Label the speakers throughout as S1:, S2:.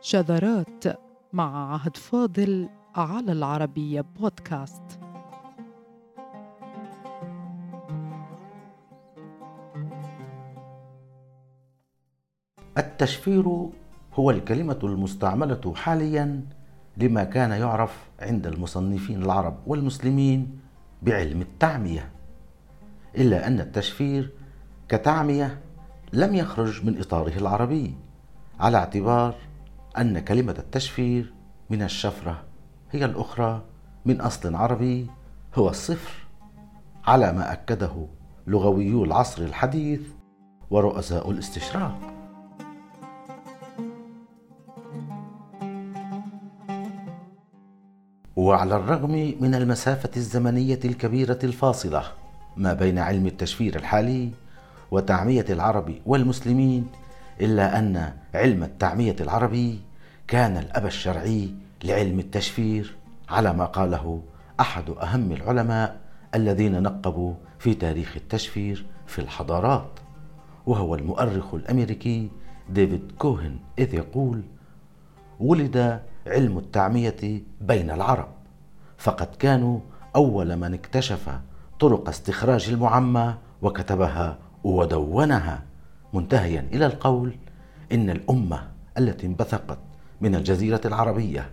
S1: شذرات مع عهد فاضل على العربية بودكاست.
S2: التشفير هو الكلمة المستعملة حاليا لما كان يعرف عند المصنفين العرب والمسلمين بعلم التعمية. إلا أن التشفير كتعمية لم يخرج من إطاره العربي على اعتبار أن كلمة التشفير من الشفرة هي الأخرى من أصل عربي هو الصفر على ما أكده لغويو العصر الحديث ورؤساء الاستشراق. وعلى الرغم من المسافة الزمنية الكبيرة الفاصلة ما بين علم التشفير الحالي وتعمية العرب والمسلمين إلا أن علم التعمية العربي كان الأب الشرعي لعلم التشفير على ما قاله أحد أهم العلماء الذين نقبوا في تاريخ التشفير في الحضارات وهو المؤرخ الأمريكي ديفيد كوهن إذ يقول ولد علم التعمية بين العرب فقد كانوا أول من اكتشف طرق استخراج المعمى وكتبها ودونها منتهيا إلى القول إن الأمة التي انبثقت من الجزيرة العربية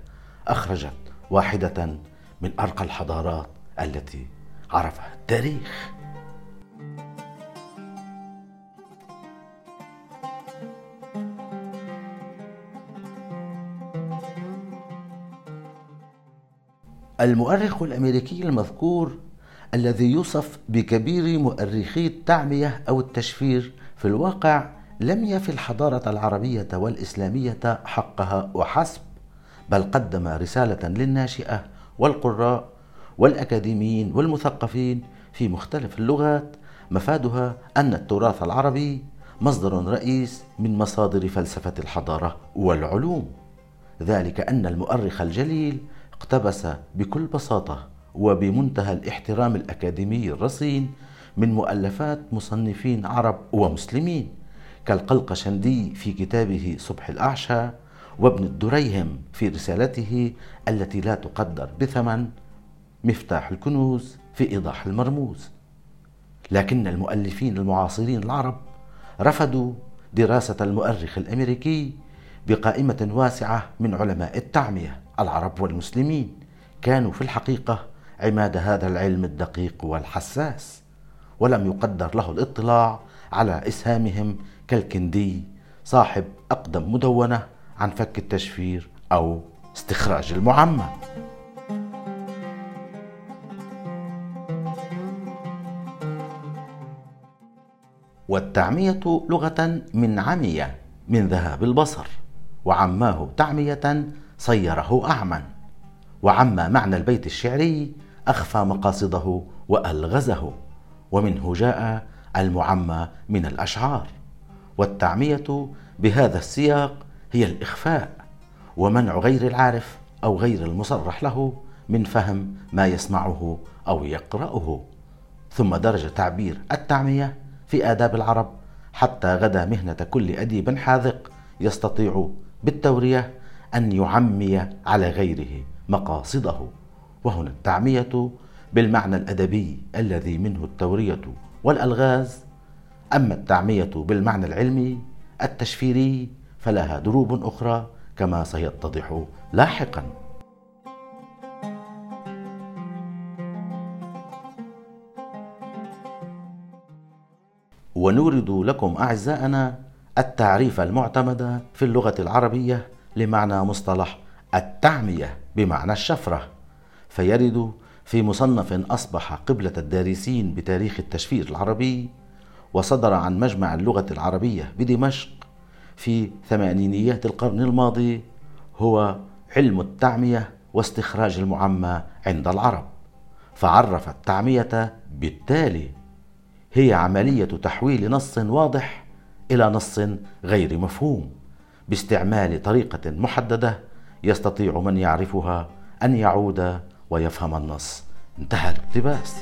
S2: أخرجت واحدة من أرقى الحضارات التي عرفها التاريخ. المؤرخ الأمريكي المذكور الذي يوصف بكبير مؤرخي التعمية أو التشفير في الواقع لم يفي الحضارة العربية والإسلامية حقها وحسب بل قدم رسالة للناشئة والقراء والأكاديميين والمثقفين في مختلف اللغات مفادها أن التراث العربي مصدر رئيس من مصادر فلسفة الحضارة والعلوم. ذلك أن المؤرخ الجليل اقتبس بكل بساطة وبمنتهى الاحترام الأكاديمي الرصين من مؤلفات مصنفين عرب ومسلمين كالقلقشندي في كتابه صبح الأعشى وابن الدريهم في رسالته التي لا تقدر بثمن مفتاح الكنوز في إيضاح المرموز. لكن المؤلفين المعاصرين العرب رفضوا دراسة المؤرخ الأمريكي بقائمة واسعة من علماء التعمية. العرب والمسلمين كانوا في الحقيقة عماد هذا العلم الدقيق والحساس ولم يقدر له الاطلاع على إسهامهم كالكندي صاحب أقدم مدونة عن فك التشفير أو استخراج المعمى والتعمية لغة من عمية من ذهاب البصر وعماه تعمية صيره أعمى وعما معنى البيت الشعري أخفى مقاصده وألغزه ومنه جاء المعمى من الأشعار. والتعمية بهذا السياق هي الإخفاء ومنع غير العارف أو غير المصرح له من فهم ما يسمعه أو يقرأه. ثم درج تعبير التعمية في آداب العرب حتى غدا مهنة كل أديب حاذق يستطيع بالتورية أن يعمي على غيره مقاصده. وهنا التعمية بالمعنى الأدبي الذي منه التورية والألغاز. أما التعمية بالمعنى العلمي التشفيري فلها دروب أخرى كما سيتضح لاحقا. ونورد لكم أعزائنا التعريف المعتمد في اللغة العربية لمعنى مصطلح التعمية بمعنى الشفرة. فيرد في مصنف أصبح قبلة الدارسين بتاريخ التشفير العربي وصدر عن مجمع اللغة العربية بدمشق في ثمانينيات القرن الماضي هو علم التعمية واستخراج المعمى عند العرب. فعرف التعمية بالتالي هي عملية تحويل نص واضح إلى نص غير مفهوم باستعمال طريقة محددة يستطيع من يعرفها أن يعود ويفهم النص. انتهى الاقتباس.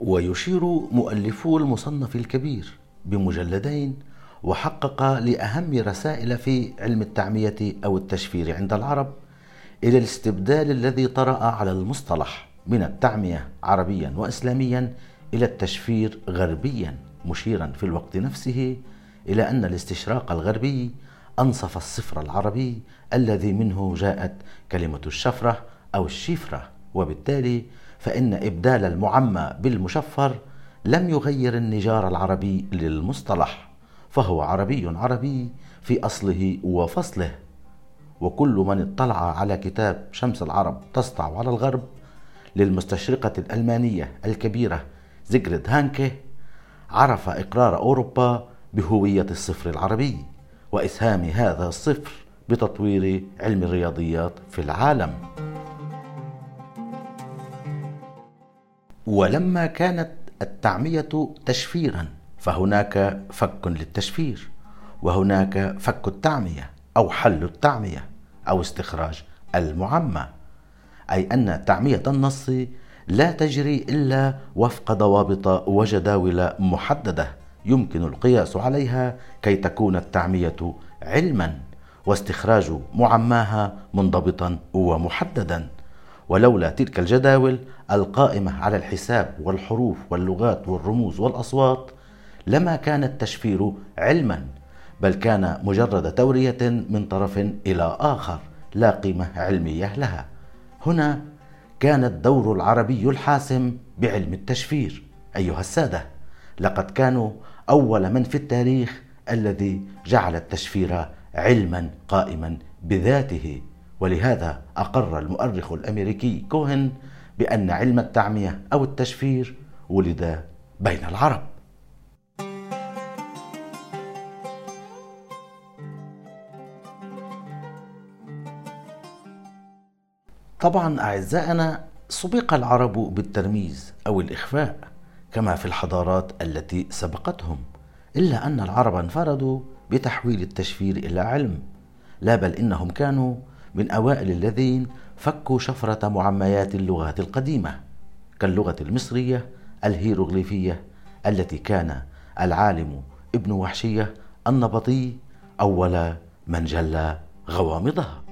S2: ويشير مؤلفو المصنف الكبير بمجلدين وحقق لأهم رسائل في علم التعمية أو التشفير عند العرب إلى الاستبدال الذي طرأ على المصطلح من التعمية عربيا وإسلاميا إلى التشفير غربيا مشيرا في الوقت نفسه إلى أن الاستشراق الغربي أنصف الصفر العربي الذي منه جاءت كلمة الشفرة أو الشفرة وبالتالي فإن إبدال المعمى بالمشفر لم يغير النجار العربي للمصطلح فهو عربي عربي في أصله وفصله. وكل من اطلع على كتاب شمس العرب تسطع على الغرب للمستشرقة الألمانية الكبيرة زيغريد هانكه عرف إقرار أوروبا بهوية الصفر العربي. وإسهام هذا الصفر بتطوير علم الرياضيات في العالم. ولما كانت التعمية تشفيرا فهناك فك للتشفير وهناك فك التعمية أو حل التعمية أو استخراج المعمى. أي أن تعمية النص لا تجري إلا وفق ضوابط وجداول محددة. يمكن القياس عليها كي تكون التعمية علما واستخراج معماها منضبطا ومحددا. ولولا تلك الجداول القائمة على الحساب والحروف واللغات والرموز والأصوات لما كان التشفير علما بل كان مجرد تورية من طرف إلى آخر لا قيمة علمية لها. هنا كان الدور العربي الحاسم بعلم التشفير. أيها السادة لقد كانوا أول من في التاريخ الذي جعل التشفير علما قائما بذاته. ولهذا أقر المؤرخ الأمريكي كوهن بأن علم التعمية أو التشفير ولد بين العرب. طبعا أعزائنا سبق العرب بالترميز أو الإخفاء. كما في الحضارات التي سبقتهم إلا أن العرب انفردوا بتحويل التشفير إلى علم لا بل إنهم كانوا من أوائل الذين فكوا شفرة معميات اللغات القديمة كاللغة المصرية الهيروغليفية التي كان العالم ابن وحشية النبطي أول من جل غوامضها.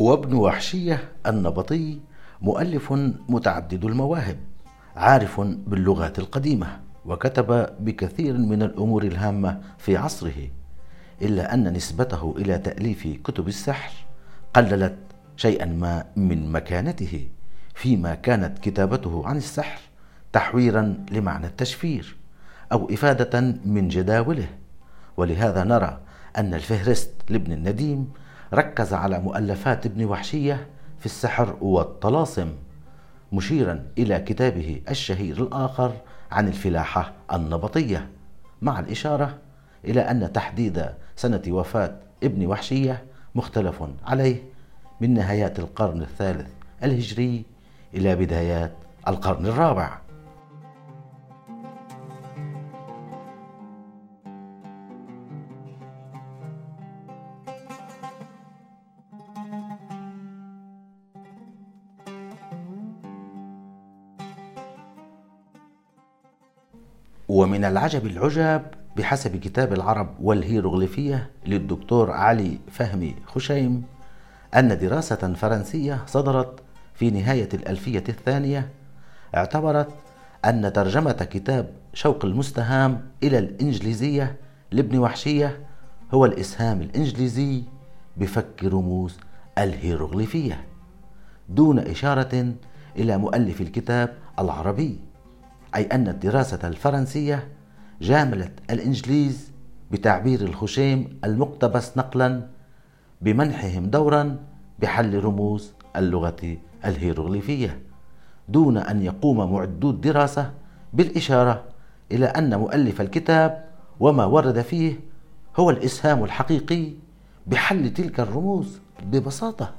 S2: وابن وحشية النبطي مؤلف متعدد المواهب عارف باللغات القديمة وكتب بكثير من الأمور الهامة في عصره إلا أن نسبته إلى تأليف كتب السحر قللت شيئا ما من مكانته فيما كانت كتابته عن السحر تحويرا لمعنى التشفير أو إفادة من جداوله. ولهذا نرى أن الفهرست لابن النديم ركز على مؤلفات ابن وحشية في السحر والطلاسم مشيرا إلى كتابه الشهير الآخر عن الفلاحة النبطية مع الإشارة إلى أن تحديد سنة وفاة ابن وحشية مختلف عليه من نهايات القرن الثالث الهجري إلى بدايات القرن الرابع. ومن العجب العجب بحسب كتاب العرب والهيروغليفية للدكتور علي فهمي خشيم أن دراسة فرنسية صدرت في نهاية الألفية الثانية اعتبرت أن ترجمة كتاب شوق المستهام إلى الإنجليزية لابن وحشية هو الإسهام الإنجليزي بفك رموز الهيروغليفية دون إشارة إلى مؤلف الكتاب العربي أي أن الدراسة الفرنسية جاملت الإنجليز بتعبير الخشيم المقتبس نقلا بمنحهم دورا بحل رموز اللغة الهيروغليفية دون أن يقوم معدو الدراسة بالإشارة إلى أن مؤلف الكتاب وما ورد فيه هو الإسهام الحقيقي بحل تلك الرموز ببساطة.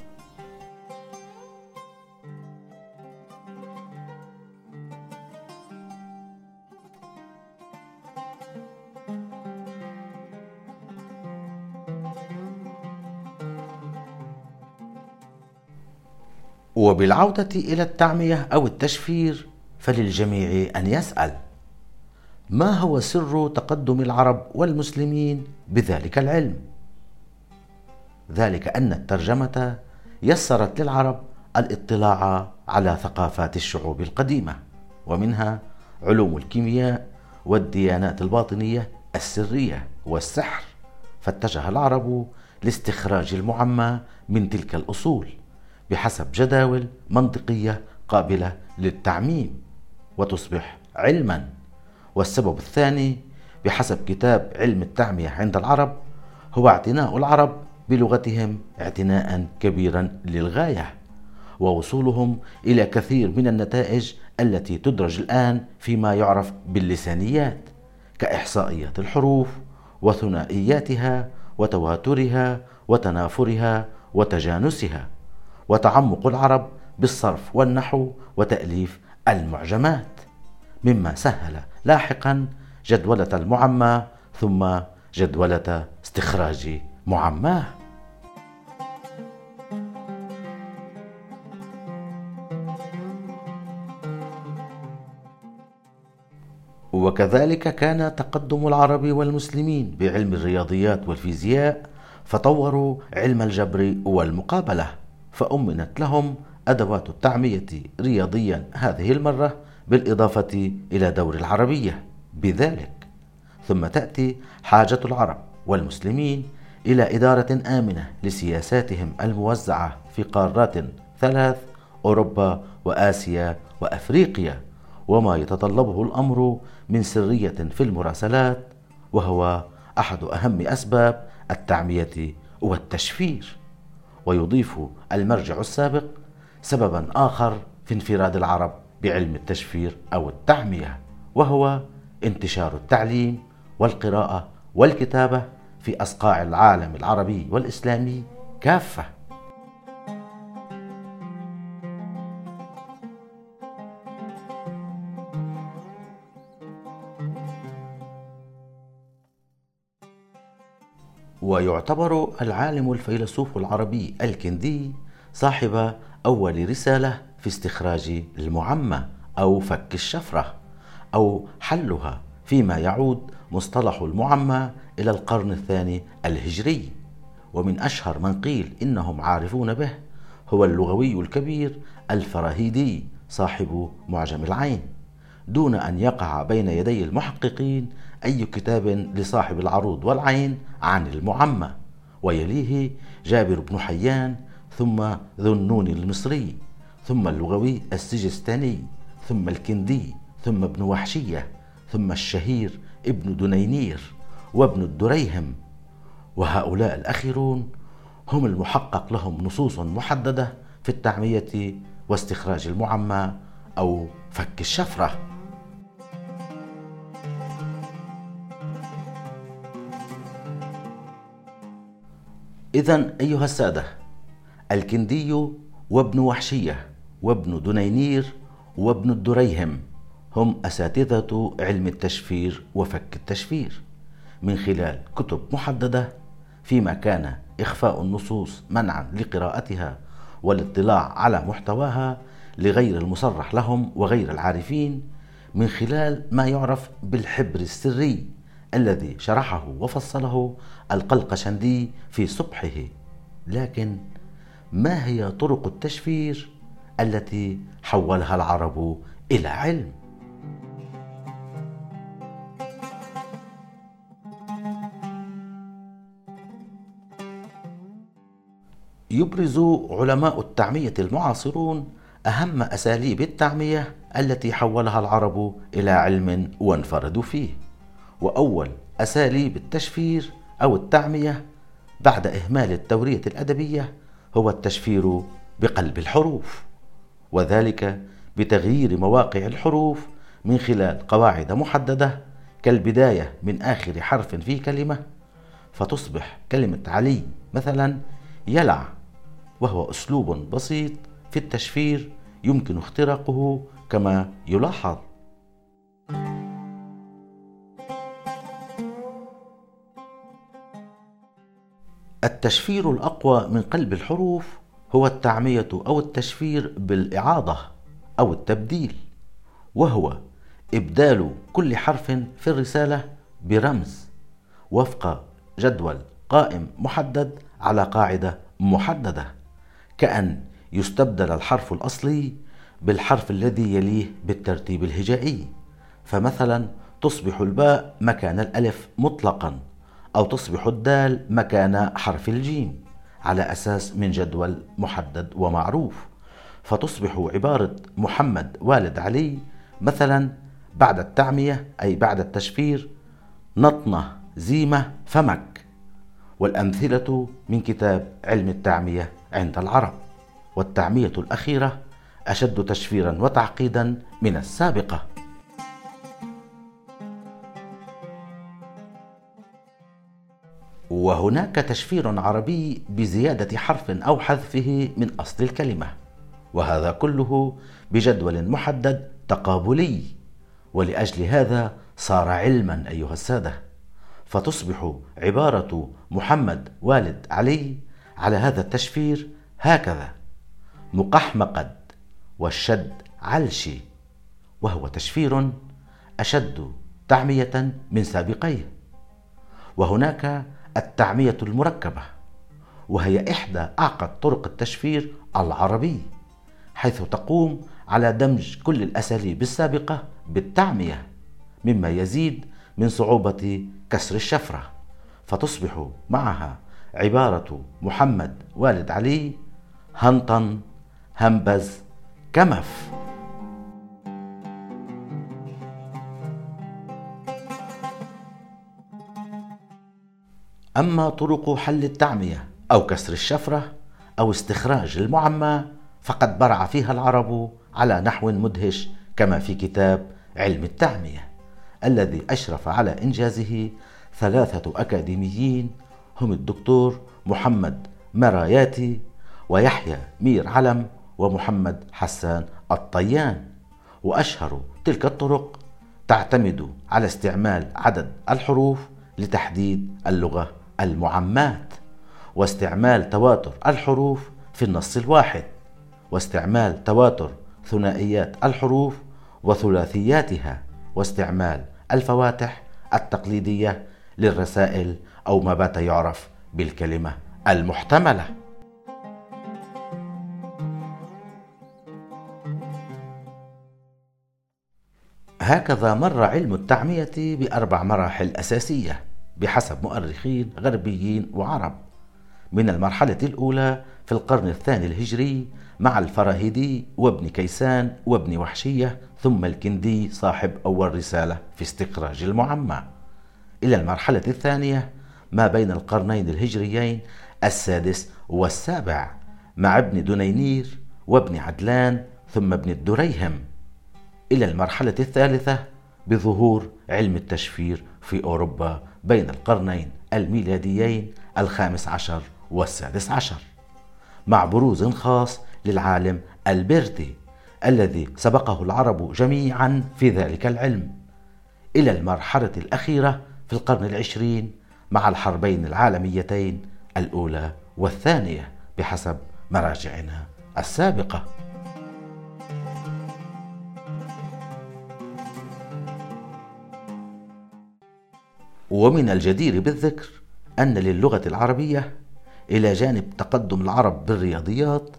S2: وبالعودة إلى التعمية أو التشفير فللجميع أن يسأل. ما هو سر تقدم العرب والمسلمين بذلك العلم؟ ذلك أن الترجمة يسرت للعرب الاطلاع على ثقافات الشعوب القديمة ومنها علوم الكيمياء والديانات الباطنية السرية والسحر. فاتجه العرب لاستخراج المعمى من تلك الأصول. بحسب جداول منطقية قابلة للتعميم وتصبح علما. والسبب الثاني بحسب كتاب علم التعمية عند العرب هو اعتناء العرب بلغتهم اعتناء كبيرا للغاية ووصولهم إلى كثير من النتائج التي تدرج الآن فيما يعرف باللسانيات كإحصائيات الحروف وثنائياتها وتواترها وتنافرها وتجانسها. وتعمق العرب بالصرف والنحو وتأليف المعجمات مما سهل لاحقا جدولة المعمى ثم جدولة استخراج معماه وكذلك كان تقدم العرب والمسلمين بعلم الرياضيات والفيزياء فطوروا علم الجبر والمقابلة. فأمنت لهم أدوات التعمية رياضيا هذه المرة بالإضافة إلى دور العربية بذلك. ثم تأتي حاجة العرب والمسلمين إلى إدارة آمنة لسياساتهم الموزعة في قارات ثلاث أوروبا وآسيا وأفريقيا وما يتطلبه الأمر من سرية في المراسلات وهو أحد أهم أسباب التعمية والتشفير. ويضيف المرجع السابق سببا آخر في انفراد العرب بعلم التشفير أو التعمية وهو انتشار التعليم والقراءة والكتابة في أصقاع العالم العربي والإسلامي كافة. ويعتبر العالم الفيلسوف العربي الكندي صاحب أول رسالة في استخراج المعمى أو فك الشفرة أو حلها فيما يعود مصطلح المعمى إلى القرن الثاني الهجري. ومن أشهر من قيل إنهم عارفون به هو اللغوي الكبير الفراهيدي صاحب معجم العين. دون أن يقع بين يدي المحققين أي كتاب لصاحب العروض والعين عن المعمى ويليه جابر بن حيان ثم ذو النون المصري ثم اللغوي السجستاني ثم الكندي ثم ابن وحشية ثم الشهير ابن دنينير وابن الدريهم. وهؤلاء الأخيرون هم المحقق لهم نصوص محددة في التعمية واستخراج المعمى أو فك الشفرة. إذا أيها السادة الكندي وابن وحشية وابن دنينير وابن الدريهم هم أساتذة علم التشفير وفك التشفير من خلال كتب محددة فيما كان إخفاء النصوص منعا لقراءتها والاطلاع على محتواها لغير المصرح لهم وغير العارفين من خلال ما يعرف بالحبر السري. الذي شرحه وفصله القلقشندي في صبحه. لكن ما هي طرق التشفير التي حولها العرب إلى علم؟ يبرز علماء التعمية المعاصرون أهم أساليب التعمية التي حولها العرب إلى علم وانفردوا فيه. وأول أساليب التشفير أو التعمية بعد إهمال التورية الأدبية هو التشفير بقلب الحروف وذلك بتغيير مواقع الحروف من خلال قواعد محددة كالبداية من آخر حرف في كلمة فتصبح كلمة علي مثلا يلع وهو أسلوب بسيط في التشفير يمكن اختراقه كما يلاحظ. التشفير الأقوى من قلب الحروف هو التعمية أو التشفير بالإعاضة أو التبديل وهو إبدال كل حرف في الرسالة برمز وفق جدول قائم محدد على قاعدة محددة كأن يستبدل الحرف الأصلي بالحرف الذي يليه بالترتيب الهجائي فمثلا تصبح الباء مكان الألف مطلقا. أو تصبح الدال مكان حرف الجيم على أساس من جدول محدد ومعروف. فتصبح عبارة محمد والد علي مثلا بعد التعمية أي بعد التشفير نطنة زيمة فمك والأمثلة من كتاب علم التعمية عند العرب. والتعمية الأخيرة أشد تشفيرا وتعقيدا من السابقة. وهناك تشفير عربي بزيادة حرف أو حذفه من أصل الكلمة. وهذا كله بجدول محدد تقابلي. ولأجل هذا صار علما أيها السادة. فتصبح عبارة محمد والد علي على هذا التشفير هكذا مقحمقد والشد علشي. وهو تشفير أشد تعمية من سابقيه. وهناك التعمية المركبة وهي إحدى أعقد طرق التشفير العربي حيث تقوم على دمج كل الأساليب السابقة بالتعمية مما يزيد من صعوبة كسر الشفرة فتصبح معها عبارة محمد والد علي هنطن همبز كمف. أما طرق حل التعمية أو كسر الشفرة أو استخراج المعمى فقد برع فيها العرب على نحو مدهش كما في كتاب علم التعمية الذي أشرف على إنجازه ثلاثة أكاديميين هم الدكتور محمد مراياتي ويحيى مير علم ومحمد حسان الطيان. وأشهر تلك الطرق تعتمد على استعمال عدد الحروف لتحديد اللغة المعمات واستعمال تواتر الحروف في النص الواحد واستعمال تواتر ثنائيات الحروف وثلاثياتها واستعمال الفواتح التقليدية للرسائل أو ما بات يعرف بالكلمة المحتملة. هكذا مر علم التعمية بأربع مراحل أساسية. بحسب مؤرخين غربيين وعرب. من المرحلة الأولى في القرن الثاني الهجري مع الفراهيدي وابن كيسان وابن وحشية ثم الكندي صاحب أول رسالة في استخراج المعمى. إلى المرحلة الثانية ما بين القرنين الهجريين السادس والسابع مع ابن دنينير وابن عدلان ثم ابن الدريهم. إلى المرحلة الثالثة بظهور علم التشفير في أوروبا بين القرنين الميلاديين الخامس عشر والسادس عشر. مع بروز خاص للعالم البرتي الذي سبقه العرب جميعا في ذلك العلم. إلى المرحلة الأخيرة في القرن العشرين مع الحربين العالميتين الأولى والثانية بحسب مراجعنا السابقة. ومن الجدير بالذكر أن للغة العربية إلى جانب تقدم العرب بالرياضيات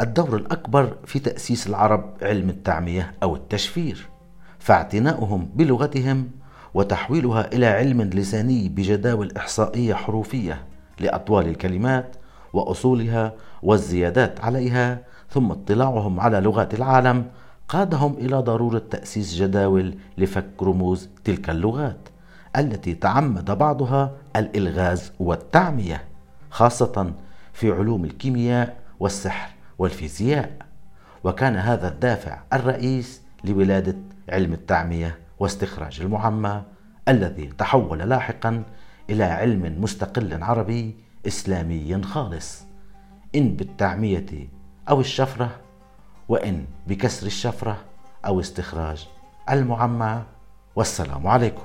S2: الدور الأكبر في تأسيس العرب علم التعمية أو التشفير فاعتناؤهم بلغتهم وتحويلها إلى علم لساني بجداول إحصائية حروفية لأطوال الكلمات وأصولها والزيادات عليها ثم اطلاعهم على لغات العالم قادهم إلى ضرورة تأسيس جداول لفك رموز تلك اللغات. التي تعمد بعضها الإلغاز والتعمية خاصة في علوم الكيمياء والسحر والفيزياء. وكان هذا الدافع الرئيس لولادة علم التعمية واستخراج المعمى الذي تحول لاحقا إلى علم مستقل عربي إسلامي خالص. إن بالتعمية أو الشفرة وإن بكسر الشفرة أو استخراج المعمى والسلام عليكم.